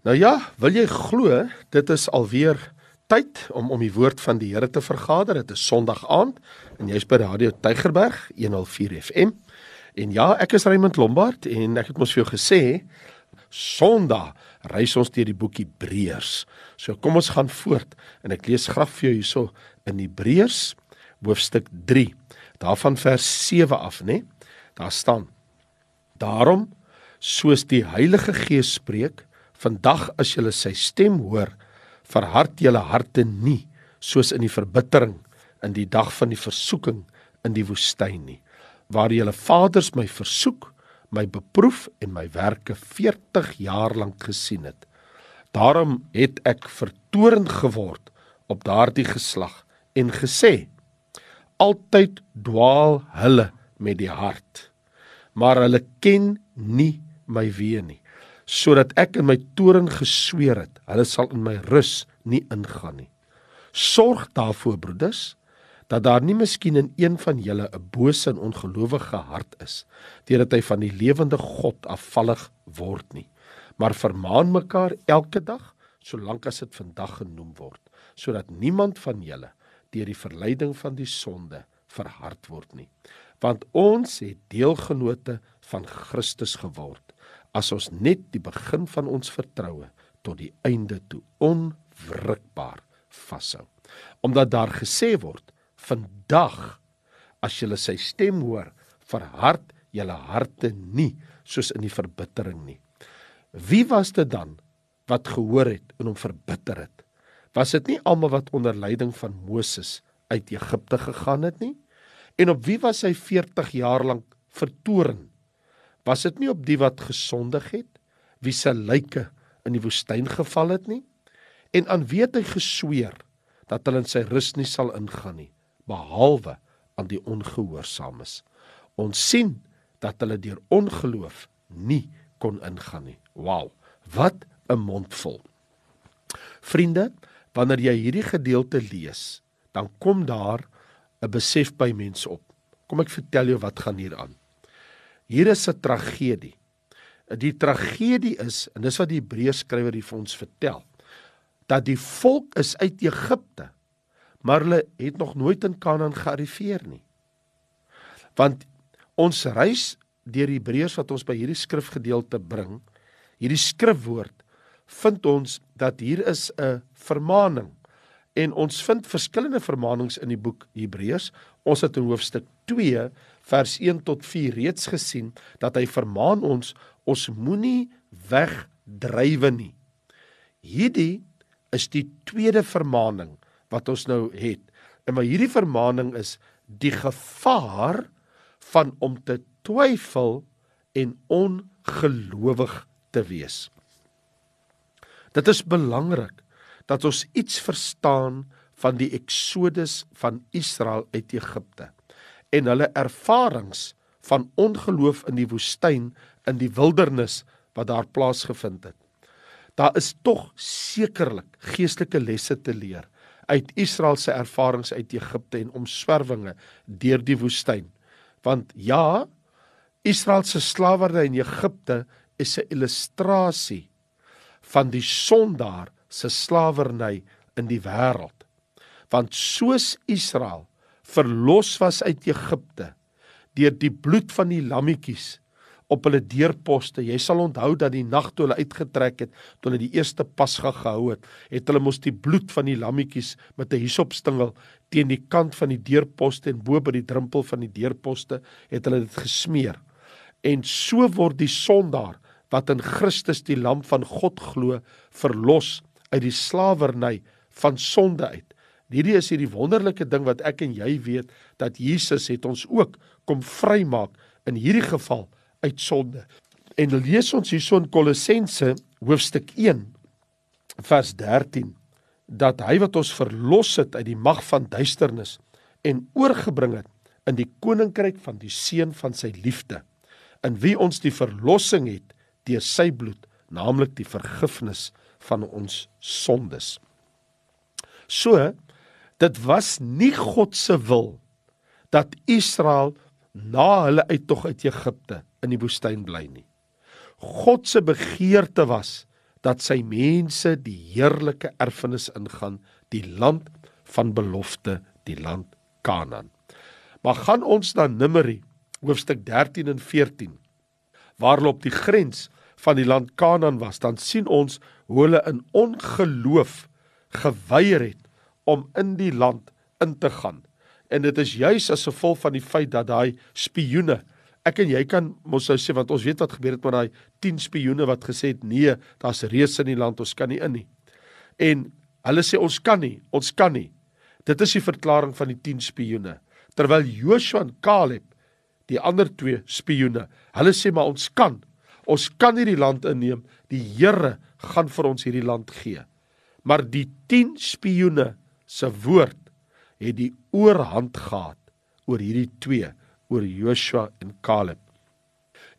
Nou ja, wil jy glo, dit is alweer tyd om om die woord van die Here te vergader. Dit is Sondag aand en jy's by Radio Tygerberg 104 FM. En ja, ek is Raymond Lombard en ek het mos vir jou gesê Sondag reis ons deur die boek Hebreërs. So kom ons gaan voort en ek lees graag vir jou hierso in Hebreërs hoofstuk 3, daarvan vers 7 af, né? Daar staan: Daarom soos die Heilige Gees spreek, Vandag as julle sy stem hoor, verhard julle harte nie soos in die verbittering in die dag van die versoeking in die woestyn nie, waar julle vaders my versoek, my beproef en my werke 40 jaar lank gesien het. Daarom het ek vertorend geword op daardie geslag en gesê: Altyd dwaal hulle met die hart, maar hulle ken nie my weë nie sodat ek in my toren gesweer het, hulle sal in my rus nie ingaan nie. Sorg daarvoor broeders dat daar nie miskien in een van julle 'n bose en ongelowige hart is, deurdat hy van die lewende God afvallig word nie. Maar vermaan mekaar elke dag, solank as dit vandag genoem word, sodat niemand van julle deur die verleiding van die sonde verhard word nie. Want ons het deelgenote van Christus geword as ons net die begin van ons vertroue tot die einde toe onwrikbaar vashou. Omdat daar gesê word: "Vandag as jy sy stem hoor, verhard julle harte nie soos in die verbittering nie." Wie was dit dan wat gehoor het en hom verbitter het? Was dit nie almal wat onder leiding van Moses uit Egipte gegaan het nie? En op wie was hy 40 jaar lank vertoorn Was dit nie op die wat gesondig het, wie se lyke in die woestyn geval het nie? En aan wie het hy gesweer dat hulle in sy rus nie sal ingaan nie, behalwe aan die ongehoorsaames? Ons sien dat hulle deur ongeloof nie kon ingaan nie. Wow, wat 'n mondvol. Vriende, wanneer jy hierdie gedeelte lees, dan kom daar 'n besef by mense op. Kom ek vertel jou wat gaan hier aan. Hier is 'n tragedie. Die tragedie is en dis wat die Hebreërs skrywer hier vir ons vertel dat die volk is uit Egipte maar hulle het nog nooit in Kanaan gearriveer nie. Want ons reis deur die Hebreërs wat ons by hierdie skrifgedeelte bring, hierdie skrifwoord vind ons dat hier is 'n vermaaning en ons vind verskillende vermaanings in die boek Hebreërs. Ons het in hoofstuk 2 vers 1 tot 4 reeds gesien dat hy vermaan ons ons moenie wegdrywe nie. Hierdie is die tweede vermaaning wat ons nou het. En maar hierdie vermaaning is die gevaar van om te twyfel en ongelowig te wees. Dit is belangrik dat ons iets verstaan van die eksodus van Israel uit Egipte en hulle ervarings van ongeloof in die woestyn in die wildernis wat daar plaasgevind het. Daar is tog sekerlik geestelike lesse te leer uit Israel se ervarings uit Egipte en omswervinge deur die woestyn. Want ja, Israel se slawerny in Egipte is 'n illustrasie van die sondaar se slawerny in die wêreld. Want soos Israel verlos was uit Egipte deur die bloed van die lammetjies op hulle deurposte. Jy sal onthou dat die nag toe hulle uitgetrek het, toe hulle die eerste Pasga gehou het, het hulle mos die bloed van die lammetjies met 'n hisopstingel teen die kant van die deurposte en bo by die drempel van die deurposte het hulle dit gesmeer. En so word die sondaar wat in Christus die lam van God glo, verlos uit die slawerny van sonde uit. Hierdie is hierdie wonderlike ding wat ek en jy weet dat Jesus het ons ook kom vrymaak in hierdie geval uit sonde. En lees ons hierso in Kolossense hoofstuk 1 vers 13 dat hy wat ons verlos het uit die mag van duisternis en oorgebring het in die koninkryk van die seun van sy liefde in wie ons die verlossing het deur sy bloed naamlik die vergifnis van ons sondes. So dit was nie God se wil dat Israel na hulle uittog uit Egipte in die woestyn bly nie. God se begeerte was dat sy mense die heerlike erfenis ingaan, die land van belofte, die land Kanaan. Maar gaan ons na Numeri hoofstuk 13 en 14 waar hulle op die grens van die land Kanaan was, dan sien ons hoe hulle in ongeloof geweier het om in die land in te gaan. En dit is juis as gevolg van die feit dat daai spioene ek en jy kan mos sou sê want ons weet wat gebeur het met daai 10 spioene wat gesê het nee, daar's reus in die land, ons kan nie in nie. En hulle sê ons kan nie, ons kan nie. Dit is die verklaring van die 10 spioene. Terwyl Joshua en Caleb, die ander twee spioene, hulle sê maar ons kan. Ons kan hierdie land inneem. Die Here gaan vir ons hierdie land gee. Maar die 10 spioene se woord het die oorhand gehad oor hierdie twee, oor Joshua en Caleb.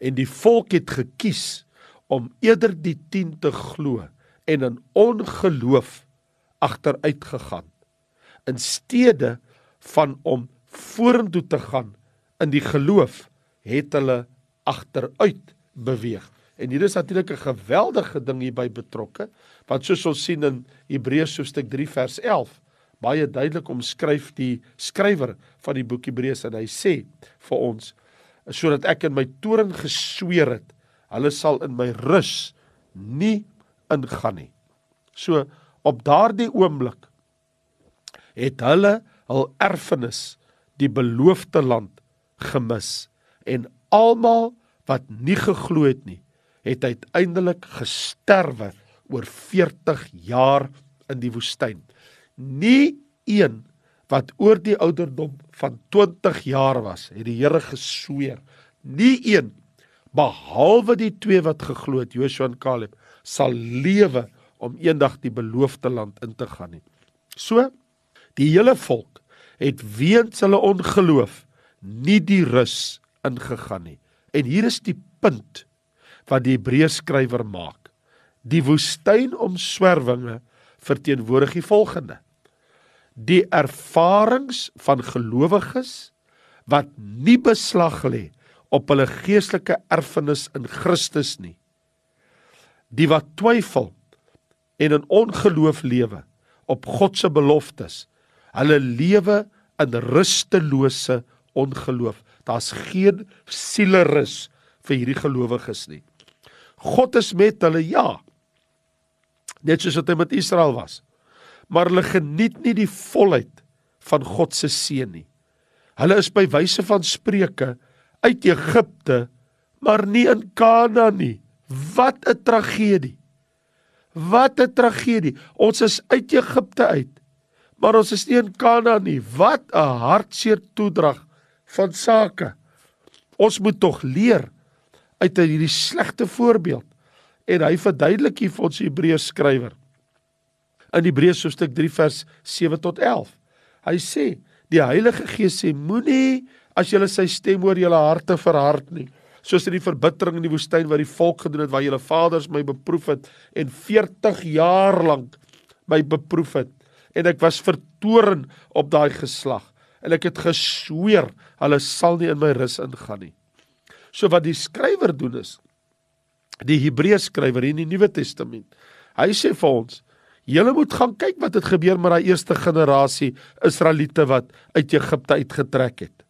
En die volk het gekies om eerder die 10 te glo en in ongeloof agteruit gegaan in steede van om vorentoe te gaan in die geloof het hulle agteruit beweeg. En hier is natuurlik 'n geweldige ding hierby betrokke, want soos ons sien in Hebreërs hoofstuk 3 vers 11, baie duidelik omskryf die skrywer van die boek Hebreërs en hy sê vir ons sodat ek in my toren gesweer het, hulle sal in my rus nie ingaan nie. So op daardie oomblik het hulle hul erfenis, die beloofde land gemis en almal wat nie geglo het nie, het uiteindelik gesterwe oor 40 jaar in die woestyn. Nie een wat oor die ouderdom van 20 jaar was, het die Here gesweer, nie een behalwe die twee wat geglo het, Joshua en Caleb, sal lewe om eendag die beloofde land in te gaan nie. So die hele volk het weens hulle ongeloof nie die rus ingegaan nie. En hier is die punt wat die Hebreërs skrywer maak. Die woestynomswervinge verteenwoordig die volgende: die ervarings van gelowiges wat nie beslag lê op hulle geestelike erfenis in Christus nie. Die wat twyfel en in ongeloof lewe op God se beloftes. Hulle lewe in rustelose ongeloof. Daar's geen sielerus vir hierdie gelowiges nie. God is met hulle, ja. Net soos wat hy met Israel was. Maar hulle geniet nie die volheid van God se seën nie. Hulle is by wyse van spreuke uit Egipte, maar nie in Kanaan nie. Wat 'n tragedie. Wat 'n tragedie. Ons is uit Egipte uit, maar ons is nie in Kanaan nie. Wat 'n hartseer toedrag van sake. Ons moet tog leer uit hierdie slegte voorbeeld. En hy verduidelik hier vir ons Hebreërs skrywer. In Hebreërs hoofstuk 3 vers 7 tot 11. Hy sê die Heilige Gees sê moenie as jy sy stem oor jou harte verhard nie soos in die verbittering in die woestyn waar die volk gedoen het waar julle vaders my beproef het en 40 jaar lank my beproef het en ek was vertoorn op daai geslag en ek het gesweer hulle sal nie in my rus ingaan nie. So wat die skrywer doen is die Hebreërs skrywer in die Nuwe Testament. Hy sê vir ons Julle moet gaan kyk wat het gebeur met daai eerste generasie Israeliete wat uit Egipte uitgetrek het.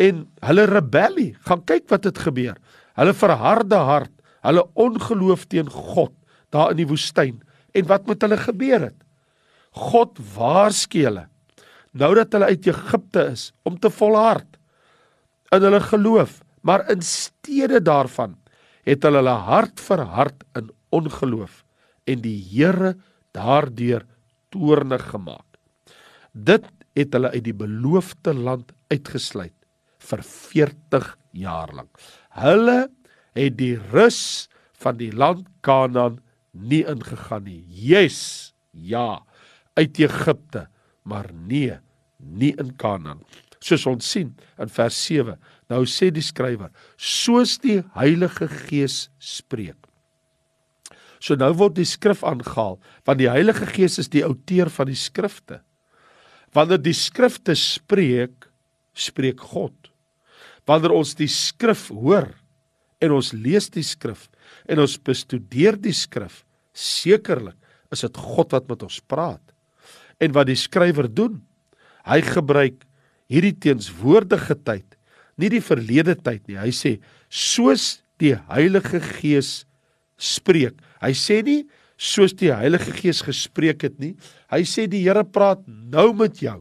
En hulle rebellie, gaan kyk wat het gebeur. Hulle verharde hart, hulle ongeloof teen God daar in die woestyn. En wat met hulle gebeur het? God waarsku hulle nou dat hulle uit Egipte is om te volhard in hulle geloof, maar in steede daarvan het hulle hulle hart verhard in ongeloof en die Here daardeur toornig gemaak. Dit het hulle uit die beloofde land uitgesluit vir 40 jaar lank. Hulle het die rus van die land Kanaan nie ingegaan nie. Yes, ja, uit Egipte maar nee, nie in Kanaan. Soos ons sien in vers 7. Nou sê die skrywer, soos die Heilige Gees spreek. So nou word die skrif aangehaal, want die Heilige Gees is die outeur van die skrifte. Wanneer die skrifte spreek, spreek God. Wanneer ons die skrif hoor en ons lees die skrif en ons bestudeer die skrif, Sekerlik is dit God wat met ons praat. En wat die skrywer doen, hy gebruik hierdie teenswoordige tyd, nie die verlede tyd nie. Hy sê soos die Heilige Gees spreek. Hy sê nie soos die Heilige Gees gespreek het nie. Hy sê die Here praat nou met jou.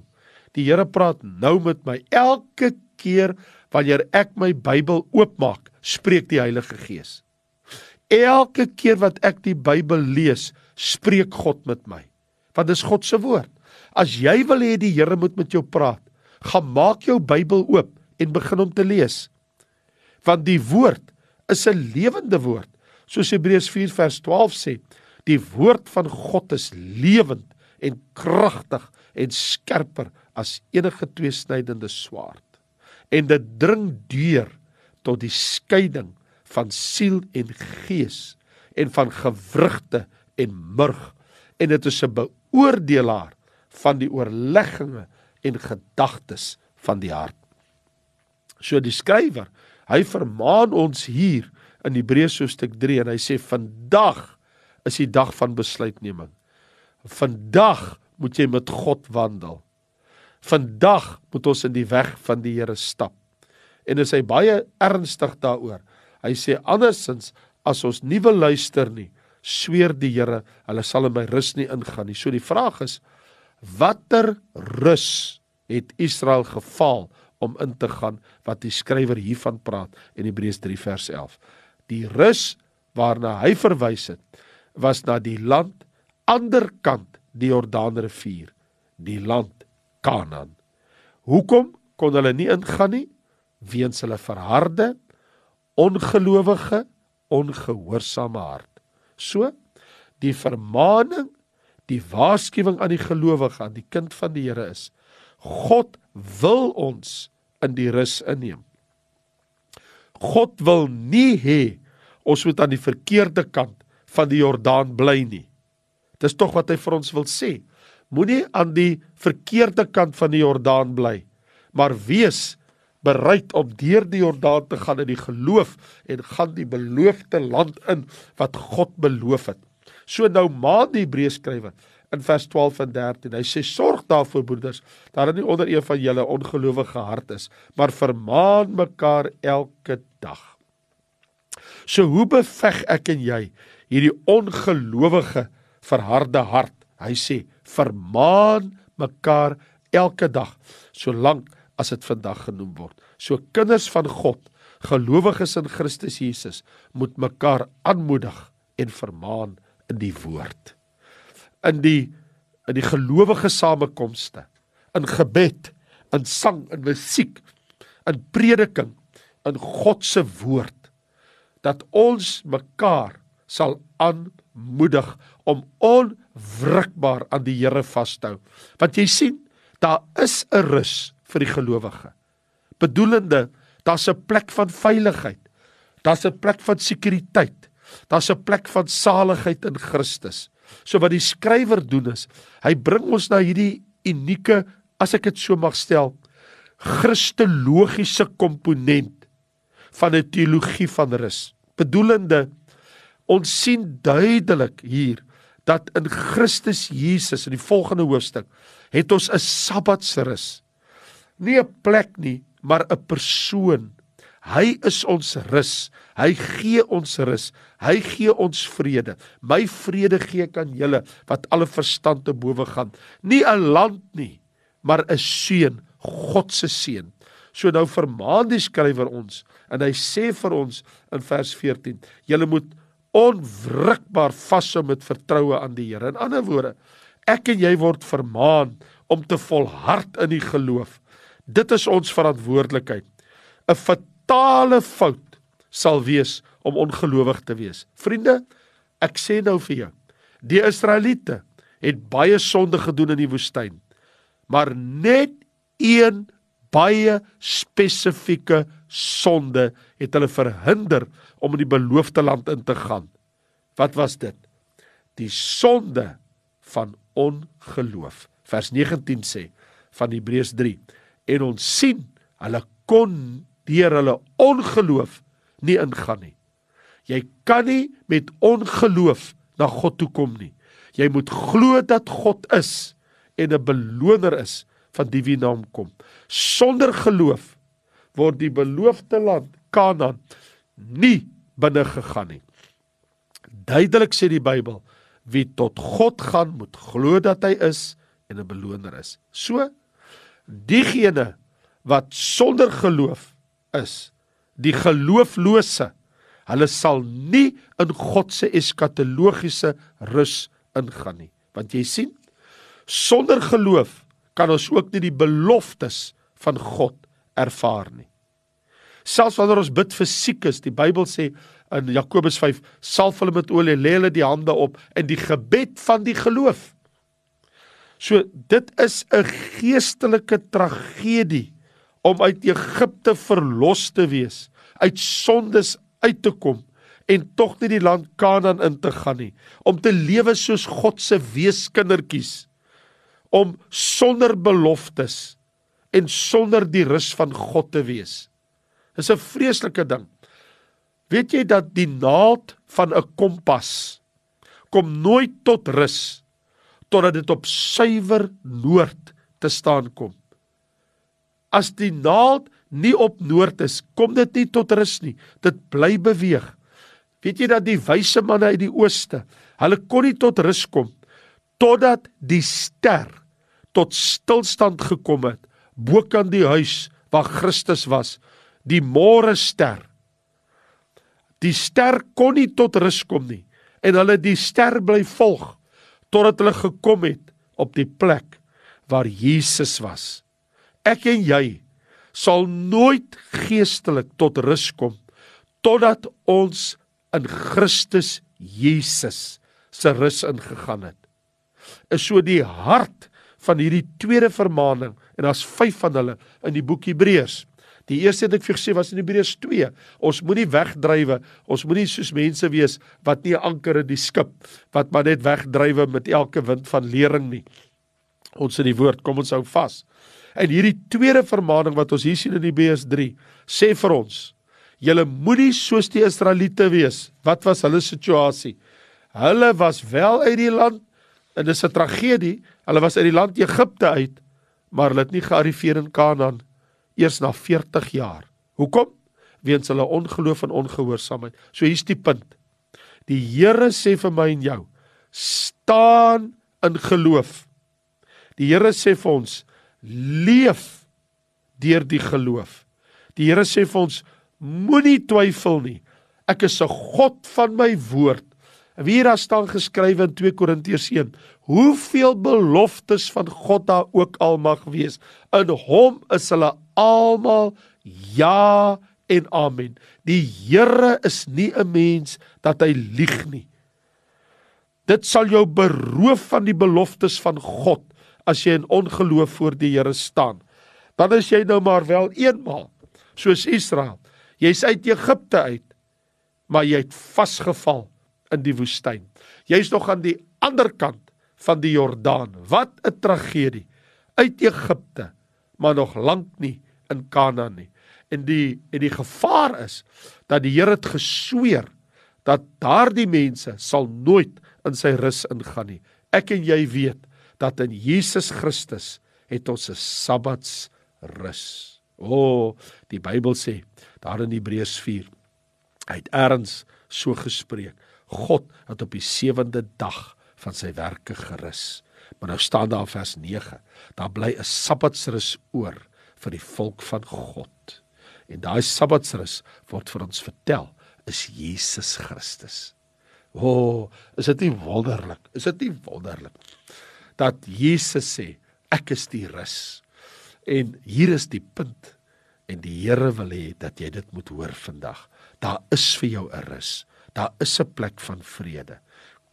Die Here praat nou met my. Elke keer wanneer ek my Bybel oopmaak, spreek die Heilige Gees. Elke keer wat ek die Bybel lees, spreek God met my. Want dis God se woord. As jy wil hê die Here moet met jou praat, gaan maak jou Bybel oop en begin om te lees. Want die woord is 'n lewende woord. Soos Hebreërs 4 vers 12 sê, die woord van God is lewend en kragtig en skerper as enige tweesnydende swaard. En dit dring deur tot die skeiding van siel en gees en van gewrigte en murg en dit is 'n beoordelaar van die oorlegginge en gedagtes van die hart. So die skrywer, hy vermaan ons hier in Hebreërs hoofstuk 3 en hy sê vandag is die dag van besluitneming. Vandag moet jy met God wandel. Vandag moet ons in die weg van die Here stap. En hy baie ernstig daaroor. Hy sê andersins as ons nie wil luister nie, sweer die Here, hulle sal in my rus nie ingaan nie. So die vraag is watter rus het Israel gefaal om in te gaan wat die skrywer hiervan praat in Hebreërs 3 vers 11. Die rus waarna hy verwys het was na die land anderkant die Jordaanrivier, die land Kanaan. Hoekom kon hulle nie ingaan nie? Weens hulle verharde, ongelowige, ongehoorsame hart. So die vermaaning, die waarskuwing aan die gelowige, aan die kind van die Here is: God wil ons in die rus inneem. God wil nie hê ons moet aan die verkeerde kant van die Jordaan bly nie. Dis tog wat hy vir ons wil sê. Moenie aan die verkeerde kant van die Jordaan bly, maar wees bereid om deur die Jordaan te gaan in die geloof en gaan die beloofde land in wat God beloof het. So nou maak die Hebreë skrywer in vers 12 en 13. Hy sê sorg daarvoor broeders dat daar nie onder een van julle ongelowige hart is, maar vermaan mekaar elke dag. So hoe beveg ek en jy hierdie ongelowige verharde hart? Hy sê vermaan mekaar elke dag solank as dit vandag genoem word. So kinders van God, gelowiges in Christus Jesus, moet mekaar aanmoedig en vermaan in die woord. In die in die gelowige samekomste, in gebed, in sang, in musiek, in prediking, in God se woord dat ons mekaar sal aanmoedig om onwrikbaar aan die Here vas te hou. Want jy sien, daar is 'n rus vir die gelowige. Bedoelende, daar's 'n plek van veiligheid. Daar's 'n plek van sekuriteit. Daar's 'n plek van saligheid in Christus. So wat die skrywer doen is, hy bring ons na hierdie unieke, as ek dit so mag stel, Christologiese komponent van 'n teologie van rus. Bedoelende, ons sien duidelik hier dat in Christus Jesus in die volgende hoofstuk het ons 'n Sabbatsrus nie 'n plek nie, maar 'n persoon. Hy is ons rus. Hy gee ons rus. Hy gee ons vrede. My vrede gee ek aan julle wat alle verstand te bowe gaan. Nie 'n land nie, maar 'n seun, God se seun. So nou vermaan die skrywer ons en hy sê vir ons in vers 14: Julle moet onwrikbaar vashou met vertroue aan die Here. In ander woorde, ek en jy word vermaan om te volhard in die geloof. Dit is ons verantwoordelikheid. 'n Fatale fout sal wees om ongelowig te wees. Vriende, ek sê nou vir jou, die Israeliete het baie sonde gedoen in die woestyn, maar net een baie spesifieke sonde het hulle verhinder om in die beloofde land in te gaan. Wat was dit? Die sonde van ongeloof. Vers 19 sê van Hebreërs en ons sien hulle kon deur hulle ongeloof nie ingaan nie. Jy kan nie met ongeloof na God toe kom nie. Jy moet glo dat God is en 'n beloner is van die wie na hom kom. Sonder geloof word die beloofde land Kanaan nie binne gegaan nie. Duidelik sê die Bybel, wie tot God gaan, moet glo dat hy is en 'n beloner is. So diegene wat sonder geloof is, die gelooflose, hulle sal nie in God se eskatologiese rus ingaan nie. Want jy sien, sonder geloof kan ons ook nie die beloftes van God ervaar nie. Selfs wanneer ons bid vir siekes, die Bybel sê in Jakobus 5, salf hulle met olie, lê hulle die hande op in die gebed van die geloof. So dit is 'n geestelike tragedie om uit Egipte verlos te wees, uit sondes uit te kom en tog nie die land Kanaan in te gaan nie, om te lewe soos God se weeskindertjies, om sonder beloftes en sonder die rus van God te wees. Dis 'n vreeslike ding. Weet jy dat die naald van 'n kompas kom nooit tot rus totdat dit op suiwer noord te staan kom. As die naald nie op noord is, kom dit nie tot rus nie. Dit bly beweeg. Weet jy dat die wyse manne uit die ooste, hulle kon nie tot rus kom totdat die ster tot stilstand gekom het bokant die huis waar Christus was, die môre ster. Die ster kon nie tot rus kom nie en hulle die ster bly volg totdat hulle gekom het op die plek waar Jesus was. Ek en jy sal nooit geestelik tot rus kom totdat ons in Christus Jesus se rus ingegaan het. Is so die hart van hierdie tweede vermaaning en daar's 5 van hulle in die boek Hebreërs. Die eerste het ek vir gesê was in Hebreërs 2. Ons moenie wegdrywe. Ons moenie soos mense wees wat nie anker in die skip wat maar net wegdrywe met elke wind van lering nie. Ons in die woord, kom ons hou vas. En hierdie tweede vermaaning wat ons hier sien in Hebreërs 3 sê vir ons: Julle moenie soos die Israeliete wees. Wat was hulle situasie? Hulle was wel uit die land en dis 'n tragedie. Hulle was uit die land Egipte uit, maar hulle het nie gearriveer in Kanaan eers na 40 jaar. Hoekom? Weens hulle ongeloof en ongehoorsaamheid. So hier's die punt. Die Here sê vir my en jou, staan in geloof. Die Here sê vir ons, leef deur die geloof. Die Here sê vir ons, moenie twyfel nie. Ek is 'n God van my woord. Wie daar staan geskrywe in 2 Korintiërs 1, hoeveel beloftes van God daar ook al mag wees, in hom is hulle almal ja en amen. Die Here is nie 'n mens dat hy lieg nie. Dit sal jou beroof van die beloftes van God as jy in ongeloof voor die Here staan. Dan is jy nou maar wel eenmaal soos Israel. Jy's uit Egipte uit, maar jy het vasgeval in die woestyn. Jy's nog aan die ander kant van die Jordaan. Wat 'n tragedie. Uit Egipte, maar nog lank nie in Kanaan nie. En die en die gevaar is dat die Here het gesweer dat daardie mense sal nooit in sy rus ingaan nie. Ek en jy weet dat in Jesus Christus het ons 'n Sabbats rus. O, oh, die Bybel sê daar in Hebreërs 4 hy het eers so gespreek. God het op die sewende dag van sy werke gerus. Maar nou staan daar in vers 9, daar bly 'n Sabbatsrus oor vir die volk van God. En daai Sabbatsrus word vir ons vertel is Jesus Christus. O, oh, is dit nie wonderlik? Is dit nie wonderlik dat Jesus sê ek is die rus. En hier is die punt en die Here wil hê dat jy dit moet hoor vandag. Daar is vir jou 'n rus. Daar is 'n plek van vrede.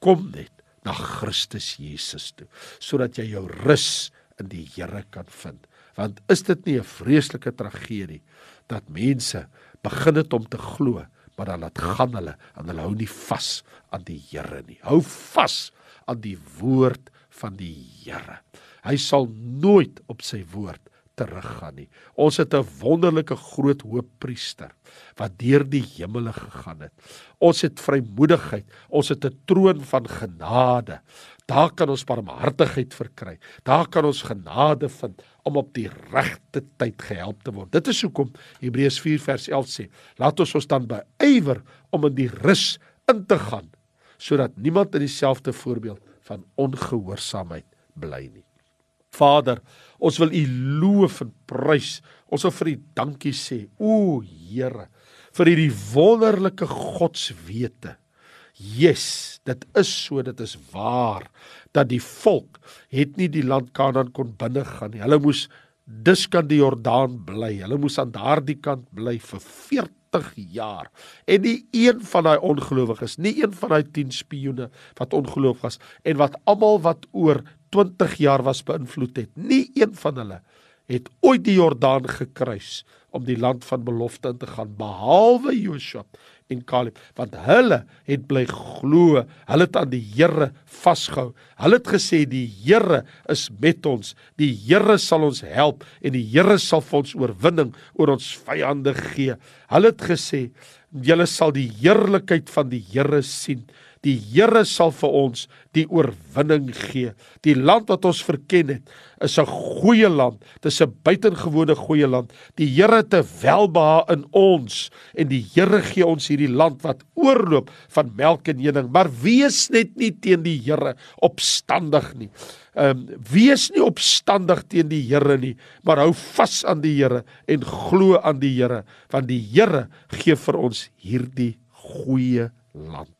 Kom net na Christus Jesus toe sodat jy jou rus in die Here kan vind. Want is dit nie 'n vreeslike tragedie dat mense begin het om te glo, maar dan laat gaan hulle en hulle hou nie vas aan die Here nie. Hou vas aan die woord van die Here. Hy sal nooit op sy woord teruggaan nie. Ons het 'n wonderlike groot hoëpriester wat deur die hemele gegaan het. Ons het vrymoedigheid, ons het 'n troon van genade. Daar kan ons barmhartigheid verkry. Daar kan ons genade vind om op die regte tyd gehelp te word. Dit is hoekom Hebreërs 4 vers 11 sê: "Laat ons ons dan beywer om in die rus in te gaan, sodat niemand in dieselfde voorbeeld van ongehoorsaamheid bly nie." Vader, ons wil U loof en prys. Ons wil vir U dankie sê. O Here, vir hierdie wonderlike godswete. Yes, dit is so, dit is waar dat die volk het nie die land Kanaan kon binnegaan nie. Hulle moes dus kan die Jordaan bly. Hulle moes aan daardie kant bly vir 40 jaar. En nie een van daai ongelowiges, nie een van daai 10 spioene wat ongeloof was en wat almal wat oor 20 jaar was beïnvloed het. Nie een van hulle het ooit die Jordaan gekruis om die land van belofte in te gaan behalwe Joshua en Caleb want hulle het bly glo hulle het aan die Here vasgehou. Hulle het gesê die Here is met ons. Die Here sal ons help en die Here sal vir ons oorwinning oor ons vyande gee. Hulle het gesê julle sal die heerlikheid van die Here sien Die Here sal vir ons die oorwinning gee. Die land wat ons verken het, is 'n goeie land. Dit is 'n buitengewone goeie land. Die Here het 'n welbehae in ons en die Here gee ons hierdie land wat oorloop van melk en honing. Maar wees net nie teen die Here opstandig nie. Ehm um, wees nie opstandig teen die Here nie, maar hou vas aan die Here en glo aan die Here, want die Here gee vir ons hierdie goeie land.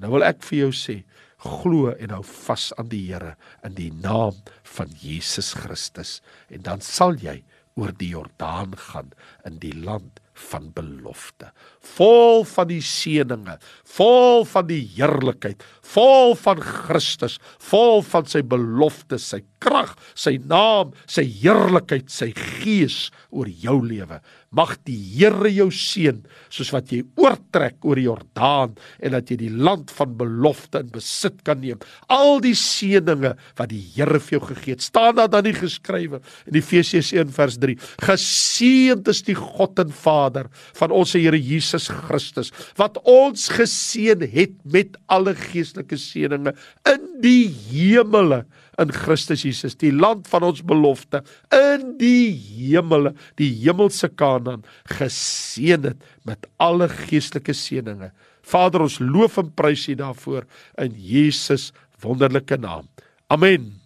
Nou wil ek vir jou sê, glo en hou vas aan die Here in die naam van Jesus Christus en dan sal jy oor die Jordaan gaan in die land van belofte, vol van die seëninge, vol van die heerlikheid, vol van Christus, vol van sy beloftes, sy krag, sy naam, sy heerlikheid, sy gees oor jou lewe. Mag die Here jou seën soos wat jy oortrek oor die Jordaan en dat jy die land van belofte in besit kan neem. Al die seëninge wat die Here vir jou gegee het, staan daar dan nie geskrywe in Efesiërs 1 vers 3. Geseënd is die God en Vader van ons Here Jesus Christus wat ons geseën het met alle geestelike seëninge in die hemele in Christus Jesus, die land van ons belofte, in die hemele, die hemelse Kanaan, geseën het met alle geestelike seënings. Vader, ons loof en prys U daarvoor in Jesus wonderlike naam. Amen.